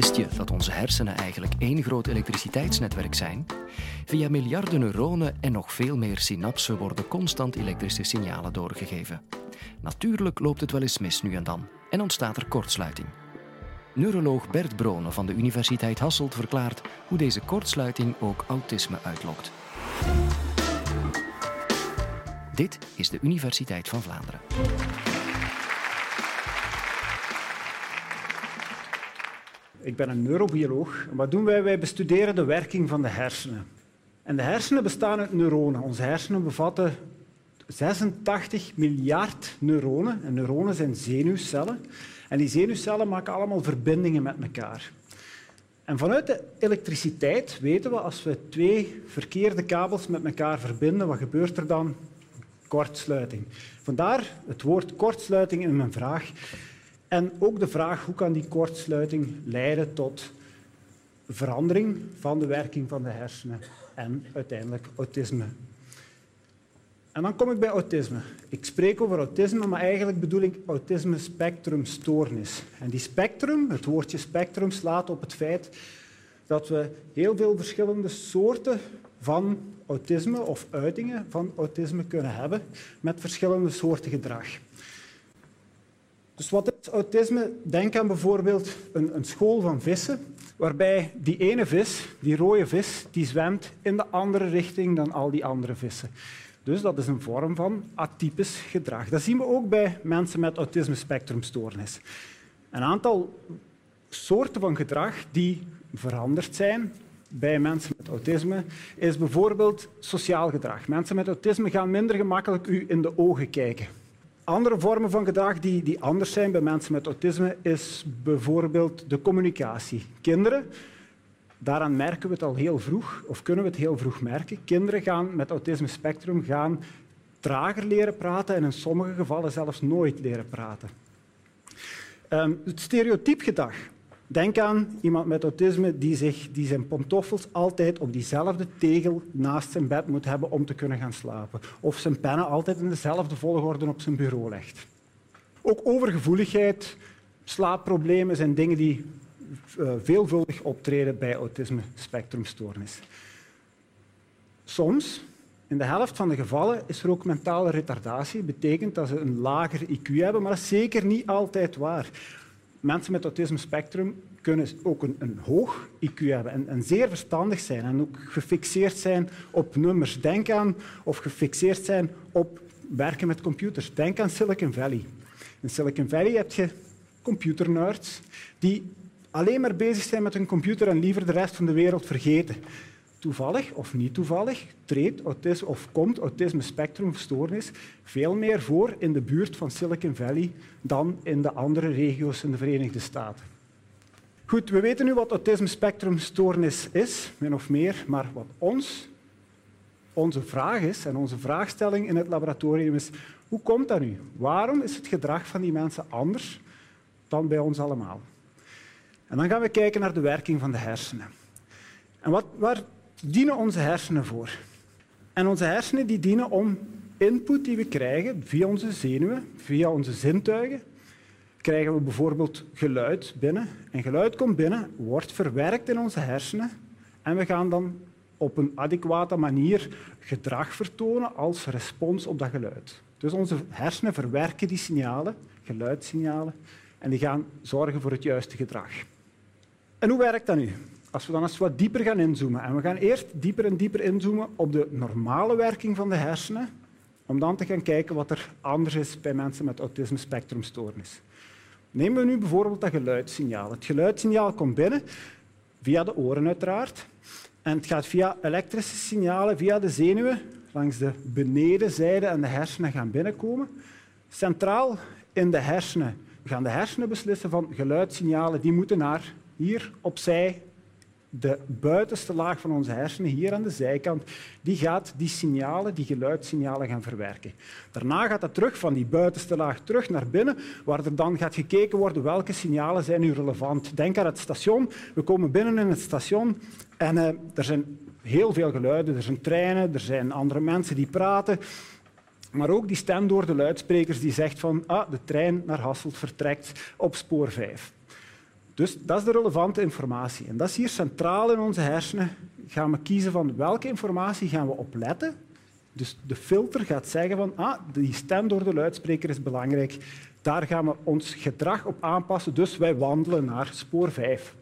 Wist je dat onze hersenen eigenlijk één groot elektriciteitsnetwerk zijn? Via miljarden neuronen en nog veel meer synapsen worden constant elektrische signalen doorgegeven. Natuurlijk loopt het wel eens mis nu en dan en ontstaat er kortsluiting. Neuroloog Bert Brone van de Universiteit Hasselt verklaart hoe deze kortsluiting ook autisme uitlokt. Dit is de Universiteit van Vlaanderen. Ik ben een neurobioloog. wat doen wij? Wij bestuderen de werking van de hersenen. En de hersenen bestaan uit neuronen. Onze hersenen bevatten 86 miljard neuronen. En neuronen zijn zenuwcellen. En die zenuwcellen maken allemaal verbindingen met elkaar. En vanuit de elektriciteit weten we, als we twee verkeerde kabels met elkaar verbinden, wat gebeurt er dan? Kortsluiting. Vandaar het woord kortsluiting in mijn vraag. En ook de vraag hoe kan die kortsluiting leiden tot verandering van de werking van de hersenen en uiteindelijk autisme. En dan kom ik bij autisme. Ik spreek over autisme, maar eigenlijk bedoel ik autisme spectrumstoornis. En die spectrum, het woordje spectrum, slaat op het feit dat we heel veel verschillende soorten van autisme of uitingen van autisme kunnen hebben met verschillende soorten gedrag. Dus wat is autisme? Denk aan bijvoorbeeld een, een, school van vissen, waarbij die ene vis, die rode vis, die zwemt in de andere richting dan al die andere vissen. Dus dat is een vorm van atypisch gedrag. Dat zien we ook bij mensen met autisme-spectrumstoornis. Een aantal soorten van gedrag die veranderd zijn bij mensen met autisme is bijvoorbeeld sociaal gedrag. Mensen met autisme gaan minder gemakkelijk u in de ogen kijken. Andere vormen van gedrag die, die anders zijn bij mensen met autisme is bijvoorbeeld de communicatie. Kinderen, daaraan merken we het al heel vroeg, of kunnen we het heel vroeg merken. Kinderen gaan met autisme spectrum gaan trager leren praten en in sommige gevallen zelfs nooit leren praten. Um, het stereotypgedrag. Denk aan iemand met autisme die, zich, die zijn pantoffels altijd op diezelfde tegel naast zijn bed moet hebben om te kunnen gaan slapen. Of zijn pennen altijd in dezelfde volgorde op zijn bureau legt. Ook overgevoeligheid, slaapproblemen zijn dingen die uh, veelvuldig optreden bij autisme-spectrumstoornis. Soms, in de helft van de gevallen, is er ook mentale retardatie. Dat betekent dat ze een lager IQ hebben, maar dat is zeker niet altijd waar mensen met autisme spectrum kunnen ook een, een hoog IQ hebben en, en, zeer verstandig zijn en ook gefixeerd zijn op nummers. Denk aan of gefixeerd zijn op werken met computers. Denk aan Silicon Valley. In Silicon Valley heb je computernerds die alleen maar bezig zijn met hun computer en liever de rest van de wereld vergeten toevallig of niet toevallig treedt autisme of komt autisme spectrumstoornis veel meer voor in de buurt van Silicon Valley dan in de andere regio's in de Verenigde Staten. Goed, we weten nu wat autisme spectrumstoornis is, min of meer, maar wat ons, onze vraag is en onze vraagstelling in het laboratorium is, hoe komt dat nu? Waarom is het gedrag van die mensen anders dan bij ons allemaal? En dan gaan we kijken naar de werking van de hersenen. En wat, waar dienen onze hersenen voor. En onze hersenen die dienen om input die we krijgen via onze zenuwen, via onze zintuigen, krijgen we bijvoorbeeld geluid binnen. En geluid komt binnen, wordt verwerkt in onze hersenen en we gaan dan op een adequate manier gedrag vertonen als respons op dat geluid. Dus onze hersenen verwerken die signalen, geluidssignalen, en die gaan zorgen voor het juiste gedrag. En hoe werkt dat nu? Als we dan eens wat dieper gaan inzoomen, en we gaan eerst dieper en dieper inzoomen op de normale werking van de hersenen, om dan te gaan kijken wat er anders is bij mensen met autisme-spectrumstoornis. Nemen we nu bijvoorbeeld dat geluidssignaal. Het geluidssignaal komt binnen, via de oren uiteraard, en het gaat via elektrische signalen, via de zenuwen, langs de benedenzijde en de hersenen gaan binnenkomen. Centraal in de hersenen gaan de hersenen beslissen van geluidssignalen die moeten naar hier opzij de buitenste laag van onze hersenen, hier aan de zijkant, die gaat die signalen, die geluidssignalen gaan verwerken. Daarna gaat dat terug van die buitenste laag terug naar binnen, waar er dan gaat gekeken worden welke signalen zijn nu relevant. Denk aan het station. We komen binnen in het station en uh, er zijn heel veel geluiden. Er zijn treinen, er zijn andere mensen die praten. Maar ook die stem door de luidsprekers die zegt van ah, de trein naar Hasselt vertrekt op spoor 5. Dus dat is de relevante informatie. En dat is hier centraal in onze hersenen. Gaan we kiezen van welke informatie gaan we opletten. Dus de filter gaat zeggen van ah, die stem door de luidspreker is belangrijk. Daar gaan we ons gedrag op aanpassen. Dus wij wandelen naar spoor 5.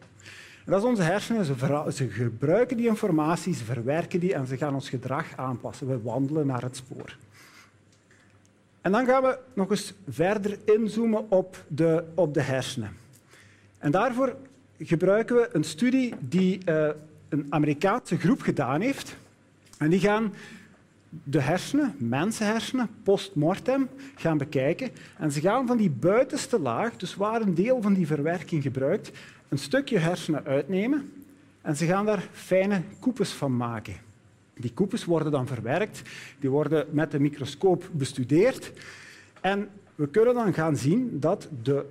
En dat is onze hersenen. Ze, ze gebruiken die informatie, ze verwerken die en ze gaan ons gedrag aanpassen. We wandelen naar het spoor. En dan gaan we nog eens verder inzoomen op de, op de hersenen. En daarvoor gebruiken we een studie die uh, een Amerikaanse groep gedaan heeft. En die gaan de hersenen, mensenhersenen, post-mortem, gaan bekijken. En ze gaan van die buitenste laag, dus waar een deel van die verwerking gebruikt, een stukje hersenen uitnemen en ze gaan daar fijne koepels van maken. Die koepels worden dan verwerkt, die worden met de microscoop bestudeerd en we kunnen dan gaan zien dat de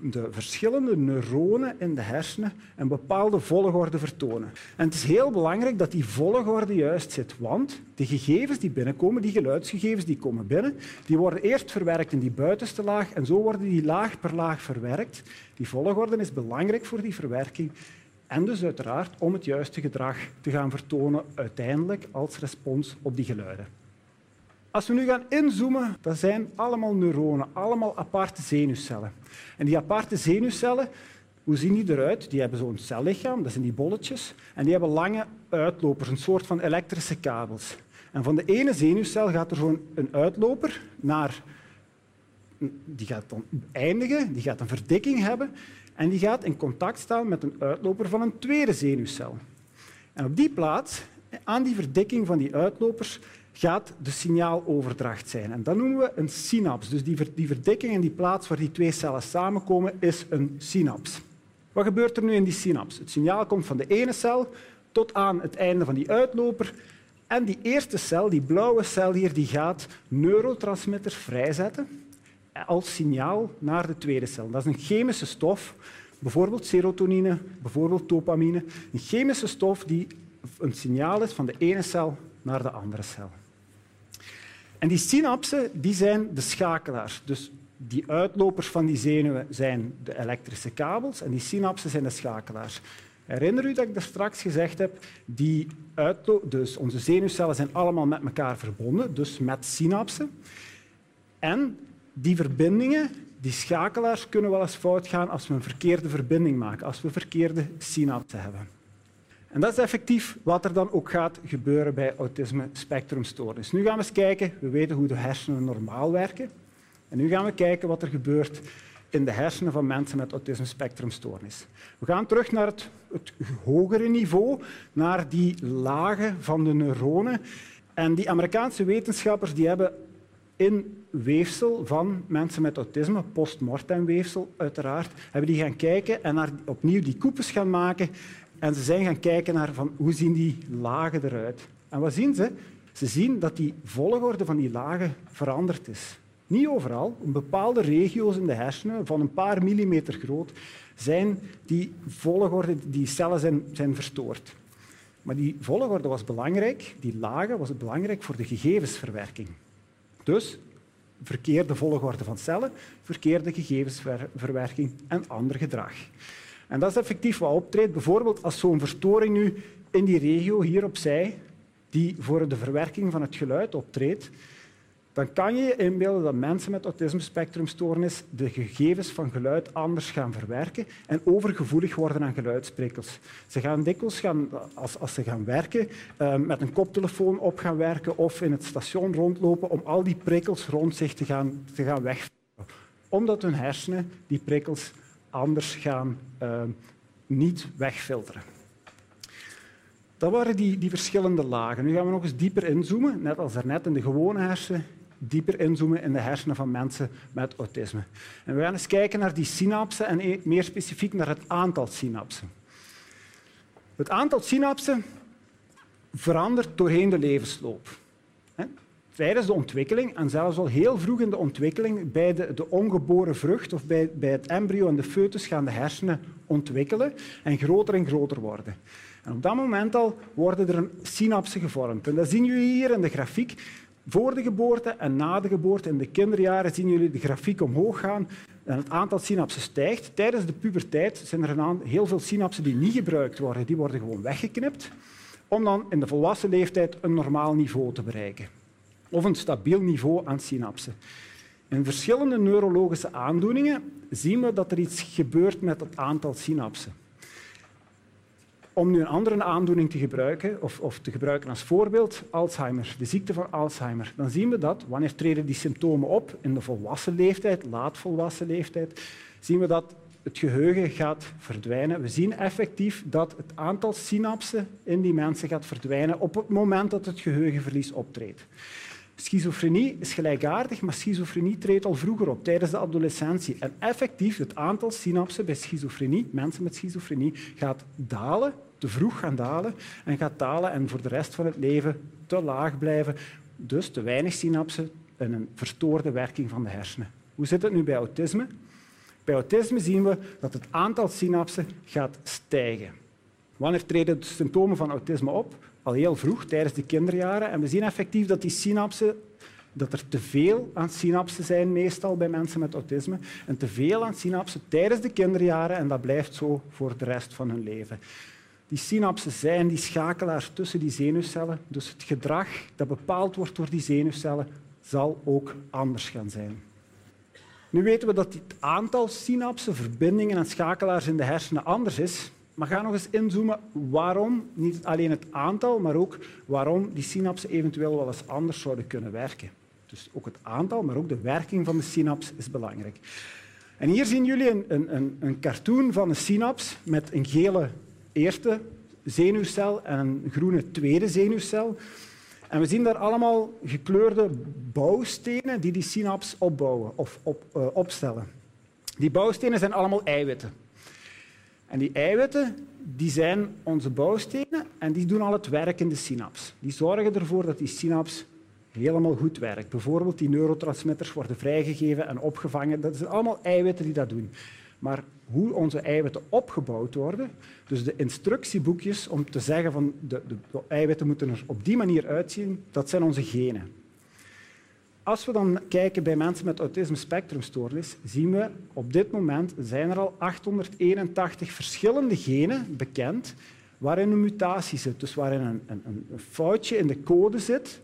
de verschillende neuronen in de hersenen een bepaalde volgorde vertonen. En het is heel belangrijk dat die volgorde juist zit, want de gegevens die binnenkomen, die geluidsgegevens die komen binnen, die worden eerst verwerkt in die buitenste laag en zo worden die laag per laag verwerkt. Die volgorde is belangrijk voor die verwerking en dus uiteraard om het juiste gedrag te gaan vertonen uiteindelijk als respons op die geluiden. Als we nu gaan inzoomen, dat zijn allemaal neuronen, allemaal aparte zenuwcellen. En die aparte zenuwcellen, hoe zien die eruit? Die hebben zo'n cellichaam, dat zijn die bolletjes, en die hebben lange uitlopers, een soort van elektrische kabels. En van de ene zenuwcel gaat er zo'n een uitloper naar... Die gaat dan eindigen, die gaat een verdikking hebben en die gaat in contact staan met een uitloper van een tweede zenuwcel. En op die plaats, aan die verdikking van die uitlopers, gaat de signaaloverdracht zijn. En dat noemen we een synaps. Dus die, die verdikking in die plaats waar die twee cellen samenkomen, is een synaps. Wat gebeurt er nu in die synaps? Het signaal komt van de ene cel tot aan het einde van die uitloper. En die eerste cel, die blauwe cel hier, die gaat neurotransmitters vrijzetten als signaal naar de tweede cel. Dat is een chemische stof, bijvoorbeeld serotonine, bijvoorbeeld dopamine. Een chemische stof die een signaal is van de ene cel naar de andere cel. En die synapsen die zijn de schakelaars. Dus die uitlopers van die zenuwen zijn de elektrische kabels en die synapsen zijn de schakelaars. Herinner u dat ik daar straks gezegd heb, die dus onze zenuwcellen zijn allemaal met elkaar verbonden, dus met synapsen. En die verbindingen, die schakelaars, kunnen wel eens fout gaan als we een verkeerde verbinding maken, als we verkeerde synapsen hebben. En dat is effectief wat er dan ook gaat gebeuren bij autisme spectrumstoornis. Nu gaan we eens kijken, we weten hoe de hersenen normaal werken. En nu gaan we kijken wat er gebeurt in de hersenen van mensen met autisme spectrumstoornis. We gaan terug naar het, het hogere niveau, naar die lagen van de neuronen. En die Amerikaanse wetenschappers die hebben in weefsel van mensen met autisme, postmortem weefsel uiteraard, hebben die gaan kijken en opnieuw die koepels gaan maken en ze zijn gaan kijken naar van, hoe zien die lagen eruit. En wat zien ze? Ze zien dat die volgorde van die lagen veranderd is. Niet overal. In bepaalde regio's in de hersenen, van een paar millimeter groot, zijn die volgorde, die cellen zijn, zijn verstoord. Maar die volgorde was belangrijk, die lagen was belangrijk voor de gegevensverwerking. Dus verkeerde volgorde van cellen, verkeerde gegevensverwerking en ander gedrag. En dat is effectief wat optreedt. Bijvoorbeeld als zo'n verstoring nu in die regio hier opzij, die voor de verwerking van het geluid optreedt, dan kan je je inbeelden dat mensen met autisme-spectrumstoornis de gegevens van geluid anders gaan verwerken en overgevoelig worden aan geluidsprikkels. Ze gaan dikwijls, gaan, als, als ze gaan werken, uh, met een koptelefoon op gaan werken of in het station rondlopen om al die prikkels rond zich te gaan, te gaan. Omdat hun hersenen die prikkels anders gaan uh, niet wegfilteren. Dat waren die, die verschillende lagen. Nu gaan we nog eens dieper inzoomen, net als daarnet in de gewone hersenen, dieper inzoomen in de hersenen van mensen met autisme. En we gaan eens kijken naar die synapsen en e- meer specifiek naar het aantal synapsen. Het aantal synapsen verandert doorheen de levensloop tijdens de ontwikkeling en zelfs al heel vroeg in de ontwikkeling, bij de, de ongeboren vrucht of bij, bij het embryo en de foetus gaan de hersenen ontwikkelen en groter en groter worden. En op dat moment al worden er synapsen gevormd. En dat zien jullie hier in de grafiek. Voor de geboorte en na de geboorte, in de kinderjaren, zien jullie de grafiek omhoog gaan. en het aantal synapsen stijgt. Tijdens de puberteit zijn er een heel veel synapsen die niet gebruikt worden. Die worden gewoon weggeknipt om dan in de volwassen leeftijd een normaal niveau te bereiken. Of een stabiel niveau aan synapsen. In verschillende neurologische aandoeningen zien we dat er iets gebeurt met het aantal synapsen. Om nu een andere aandoening te gebruiken, of, of, te gebruiken als voorbeeld, Alzheimer, de ziekte van Alzheimer, dan zien we dat, wanneer treden die symptomen op in de volwassen leeftijd, laatvolwassen leeftijd, zien we dat het geheugen gaat verdwijnen. We zien effectief dat het aantal synapsen in die mensen gaat verdwijnen op het moment dat het geheugenverlies optreedt. Schizofrenie is gelijkaardig, maar schizofrenie treedt al vroeger op, tijdens de adolescentie. En effectief, het aantal synapsen bij schizofrenie, mensen met schizofrenie, gaat dalen, te vroeg gaan dalen, en gaat dalen en voor de rest van het leven te laag blijven. Dus te weinig synapsen en een verstoorde werking van de hersenen. Hoe zit het nu bij autisme? Bij autisme zien we dat het aantal synapsen gaat stijgen. Wanneer treden de symptomen van autisme op? Al heel vroeg, tijdens de kinderjaren. En we zien effectief dat die synapsen dat er te veel aan synapsen zijn, meestal bij mensen met autisme, en te veel aan synapsen tijdens de kinderjaren, en dat blijft zo voor de rest van hun leven. Die synapsen zijn die schakelaars tussen die zenuwcellen, dus het gedrag dat bepaald wordt door die zenuwcellen zal ook anders gaan zijn. Nu weten we dat het aantal synapsen, verbindingen en schakelaars in de hersenen anders is. Maar ga nog eens inzoomen waarom, niet alleen het aantal, maar ook waarom die synapsen eventueel wel eens anders zouden kunnen werken. Dus ook het aantal, maar ook de werking van de synaps is belangrijk. En hier zien jullie een, een, een cartoon van een synaps met een gele eerste zenuwcel en een groene tweede zenuwcel. En we zien daar allemaal gekleurde bouwstenen die die synaps opbouwen of op, uh, opstellen. Die bouwstenen zijn allemaal eiwitten. En die eiwitten die zijn onze bouwstenen en die doen al het werk in de synaps. Die zorgen ervoor dat die synaps helemaal goed werkt. Bijvoorbeeld die neurotransmitters worden vrijgegeven en opgevangen. Dat zijn allemaal eiwitten die dat doen. Maar hoe onze eiwitten opgebouwd worden, dus de instructieboekjes om te zeggen van de, de, de eiwitten moeten er op die manier uitzien, dat zijn onze genen. Als we dan kijken bij mensen met autisme spectrumstoornis, zien we op dit moment zijn er al 881 verschillende genen bekend waarin een mutatie zit, dus waarin een, een, een foutje in de code zit,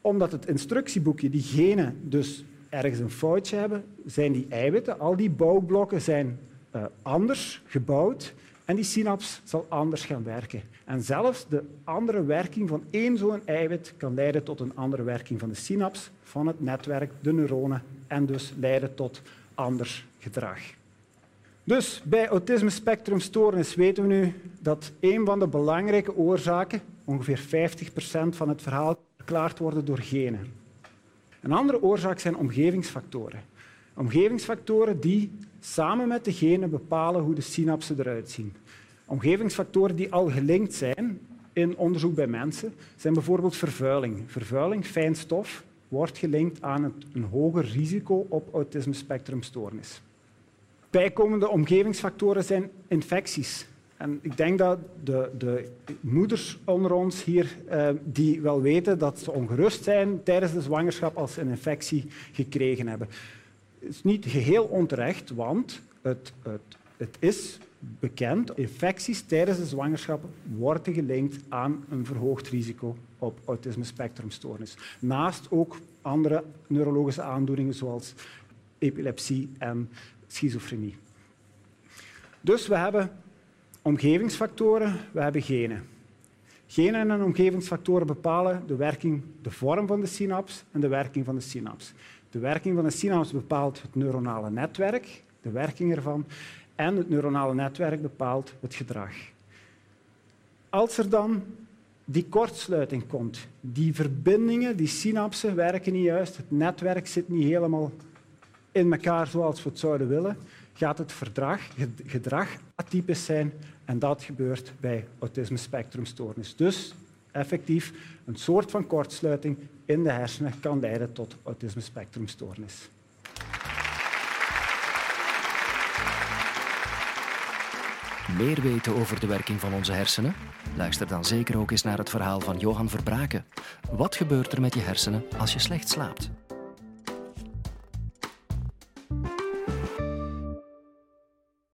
omdat het instructieboekje die genen dus ergens een foutje hebben, zijn die eiwitten, al die bouwblokken zijn uh, anders gebouwd en die synaps zal anders gaan werken. En zelfs de andere werking van één zo'n eiwit kan leiden tot een andere werking van de synaps, van het netwerk, de neuronen, en dus leiden tot anders gedrag. Dus bij autisme spectrumstoornis weten we nu dat een van de belangrijke oorzaken, ongeveer 50% van het verhaal, verklaard worden door genen. Een andere oorzaak zijn omgevingsfactoren. Omgevingsfactoren die samen met de genen bepalen hoe de synapsen eruit zien. Omgevingsfactoren die al gelinkt zijn in onderzoek bij mensen zijn bijvoorbeeld vervuiling. Vervuiling, fijn stof, wordt gelinkt aan een hoger risico op autisme spectrumstoornis. Bijkomende omgevingsfactoren zijn infecties. En ik denk dat de, de moeders onder ons hier eh, die wel weten dat ze ongerust zijn tijdens de zwangerschap als ze een infectie gekregen hebben. Het is niet geheel onterecht, want het, het, het is bekend. Infecties tijdens de zwangerschap worden gelinkt aan een verhoogd risico op autisme spectrumstoornis. Naast ook andere neurologische aandoeningen zoals epilepsie en schizofrenie. Dus we hebben omgevingsfactoren, we hebben genen. Genen en omgevingsfactoren bepalen de werking, de vorm van de synaps en de werking van de synaps. De werking van de synaps bepaalt het neuronale netwerk, de werking ervan, en het neuronale netwerk bepaalt het gedrag. Als er dan die kortsluiting komt, die verbindingen, die synapsen werken niet juist, het netwerk zit niet helemaal in elkaar zoals we het zouden willen, gaat het gedrag atypisch zijn en dat gebeurt bij autisme spectrumstoornis. Dus effectief een soort van kortsluiting in de hersenen kan leiden tot autisme spectrumstoornis. Meer weten over de werking van onze hersenen? Luister dan zeker ook eens naar het verhaal van Johan Verbraken. Wat gebeurt er met je hersenen als je slecht slaapt?